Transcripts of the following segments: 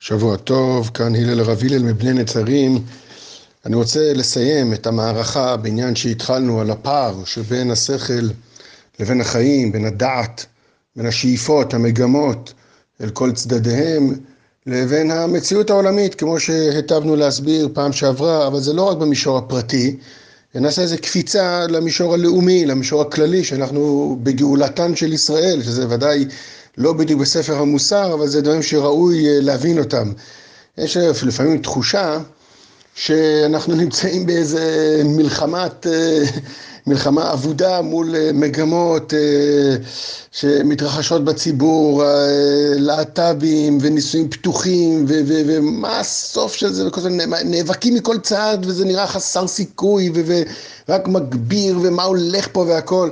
שבוע טוב, כאן הלל רב הלל מבני נצרים. אני רוצה לסיים את המערכה בעניין שהתחלנו על הפער שבין השכל לבין החיים, בין הדעת, בין השאיפות, המגמות, אל כל צדדיהם, לבין המציאות העולמית, כמו שהיטבנו להסביר פעם שעברה, אבל זה לא רק במישור הפרטי, נעשה איזה קפיצה למישור הלאומי, למישור הכללי, שאנחנו בגאולתן של ישראל, שזה ודאי לא בדיוק בספר המוסר, אבל זה דברים שראוי אה, להבין אותם. יש לפעמים תחושה שאנחנו נמצאים באיזה מלחמת, אה, מלחמה אבודה מול אה, מגמות שמתרחשות בציבור, להט"בים ונישואים פתוחים, ומה הסוף של זה, וכל זה, נאבקים מכל צעד וזה נראה חסר סיכוי ורק מגביר ומה הולך פה והכל.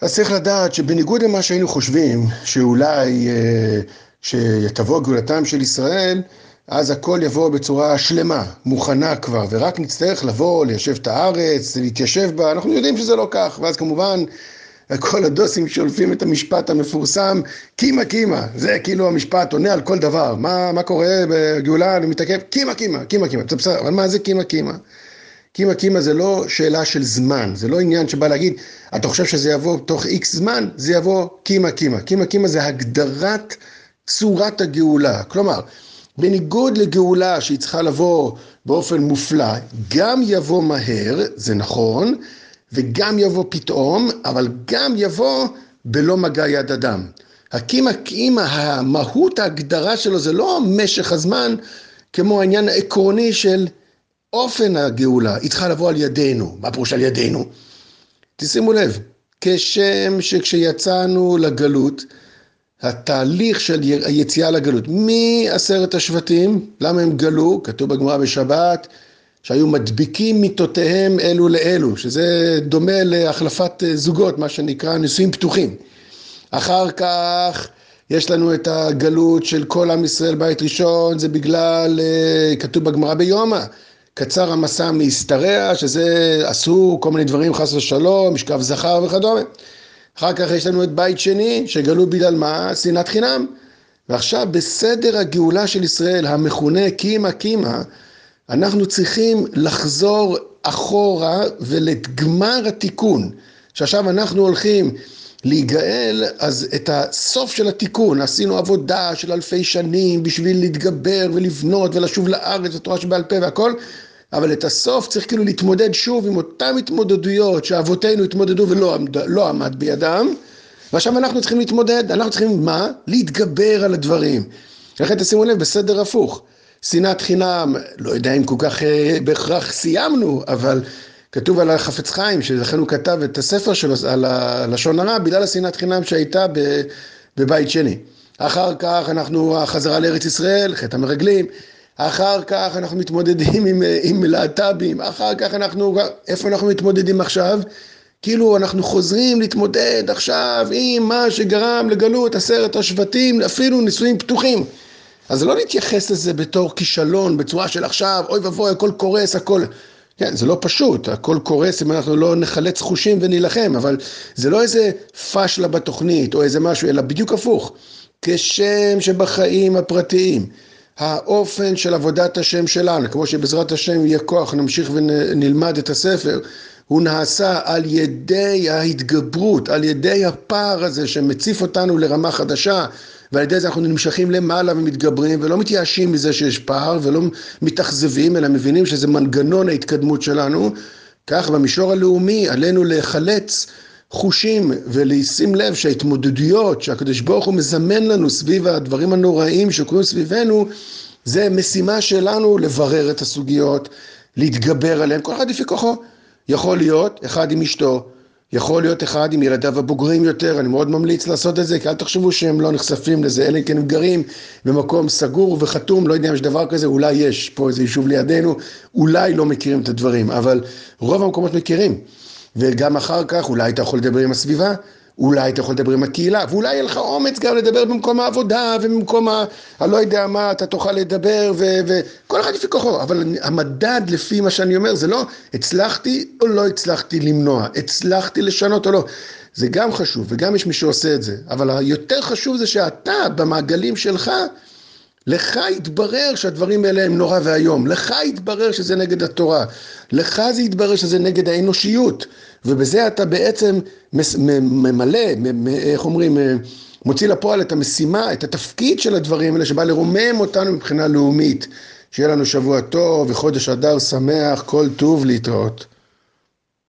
אז צריך לדעת שבניגוד למה שהיינו חושבים, שאולי אה, שתבוא גאולתם של ישראל, אז הכל יבוא בצורה שלמה, מוכנה כבר, ורק נצטרך לבוא, ליישב את הארץ, להתיישב בה, אנחנו יודעים שזה לא כך, ואז כמובן כל הדוסים שולפים את המשפט המפורסם, קימה קימה, זה כאילו המשפט עונה על כל דבר, מה, מה קורה בגאולה, אני מתעכב, קימה קימה, קימה קימה, בסדר, אבל מה זה קימה קימה? קימה קימה זה לא שאלה של זמן, זה לא עניין שבא להגיד, אתה חושב שזה יבוא תוך איקס זמן, זה יבוא קימה קימה. קימה קימה זה הגדרת צורת הגאולה. כלומר, בניגוד לגאולה שהיא צריכה לבוא באופן מופלא, גם יבוא מהר, זה נכון, וגם יבוא פתאום, אבל גם יבוא בלא מגע יד אדם. הקימה קימה, המהות ההגדרה שלו זה לא משך הזמן, כמו העניין העקרוני של אופן הגאולה, היא צריכה לבוא על ידינו. מה פירוש על ידינו? תשימו לב, כשם שכשיצאנו לגלות, התהליך של היציאה לגלות, מעשרת השבטים, למה הם גלו? כתוב בגמרא בשבת, שהיו מדביקים מיטותיהם אלו לאלו, שזה דומה להחלפת זוגות, מה שנקרא נישואים פתוחים. אחר כך יש לנו את הגלות של כל עם ישראל בית ראשון, זה בגלל, אה, כתוב בגמרא ביומא, קצר המסע מהשתרע, שזה אסור, כל מיני דברים חס ושלום, משכב זכר וכדומה. אחר כך יש לנו את בית שני, שגלו בגלל מה? שנאת חינם. ועכשיו בסדר הגאולה של ישראל, המכונה קימה קימה, אנחנו צריכים לחזור אחורה ולגמר התיקון. שעכשיו אנחנו הולכים להיגאל, אז את הסוף של התיקון, עשינו עבודה של אלפי שנים בשביל להתגבר ולבנות ולשוב לארץ, התורה שבעל פה והכל, אבל את הסוף צריך כאילו להתמודד שוב עם אותן התמודדויות שאבותינו התמודדו ולא עמד, לא עמד בידם, ועכשיו אנחנו צריכים להתמודד, אנחנו צריכים מה? להתגבר על הדברים. לכן תשימו לב, בסדר הפוך. שנאת חינם, לא יודע אם כל כך אה, בהכרח סיימנו, אבל כתוב על החפץ חיים, שלכן הוא כתב את הספר שלו על הלשון הרע, בגלל השנאת חינם שהייתה בבית שני. אחר כך אנחנו, החזרה לארץ ישראל, חטא המרגלים, אחר כך אנחנו מתמודדים עם, עם להט"בים, אחר כך אנחנו, איפה אנחנו מתמודדים עכשיו? כאילו אנחנו חוזרים להתמודד עכשיו עם מה שגרם לגלות עשרת השבטים, אפילו נישואים פתוחים. אז לא להתייחס לזה בתור כישלון, בצורה של עכשיו, אוי ואבוי, הכל קורס, הכל... כן, זה לא פשוט, הכל קורס אם אנחנו לא נחלץ חושים ונילחם, אבל זה לא איזה פשלה בתוכנית או איזה משהו, אלא בדיוק הפוך. כשם שבחיים הפרטיים, האופן של עבודת השם שלנו, כמו שבעזרת השם יהיה כוח, נמשיך ונלמד את הספר, הוא נעשה על ידי ההתגברות, על ידי הפער הזה שמציף אותנו לרמה חדשה, ועל ידי זה אנחנו נמשכים למעלה ומתגברים ולא מתייאשים מזה שיש פער ולא מתאכזבים, אלא מבינים שזה מנגנון ההתקדמות שלנו. כך במישור הלאומי עלינו להיחלץ חושים ולשים לב שההתמודדויות שהקדוש ברוך הוא מזמן לנו סביב הדברים הנוראים שקורים סביבנו, זה משימה שלנו לברר את הסוגיות, להתגבר עליהן, כל אחד לפי כוחו. יכול להיות אחד עם אשתו, יכול להיות אחד עם ילדיו הבוגרים יותר, אני מאוד ממליץ לעשות את זה, כי אל תחשבו שהם לא נחשפים לזה, אלא אם כן הם גרים במקום סגור וחתום, לא יודע אם יש דבר כזה, אולי יש פה איזה יישוב לידינו, אולי לא מכירים את הדברים, אבל רוב המקומות מכירים. וגם אחר כך אולי אתה יכול לדבר עם הסביבה, אולי אתה יכול לדבר עם הקהילה, ואולי יהיה לך אומץ גם לדבר במקום העבודה ובמקום ה... הלא יודע מה, אתה תוכל לדבר וכל אחד לפי כוחו, אבל המדד לפי מה שאני אומר זה לא הצלחתי או לא הצלחתי למנוע, הצלחתי לשנות או לא. זה גם חשוב וגם יש מי שעושה את זה, אבל היותר חשוב זה שאתה במעגלים שלך לך יתברר שהדברים האלה הם נורא ואיום, לך יתברר שזה נגד התורה, לך זה יתברר שזה נגד האנושיות, ובזה אתה בעצם ממלא, איך אומרים, מוציא לפועל את המשימה, את התפקיד של הדברים האלה שבא לרומם אותנו מבחינה לאומית. שיהיה לנו שבוע טוב וחודש אדר שמח, כל טוב להתראות.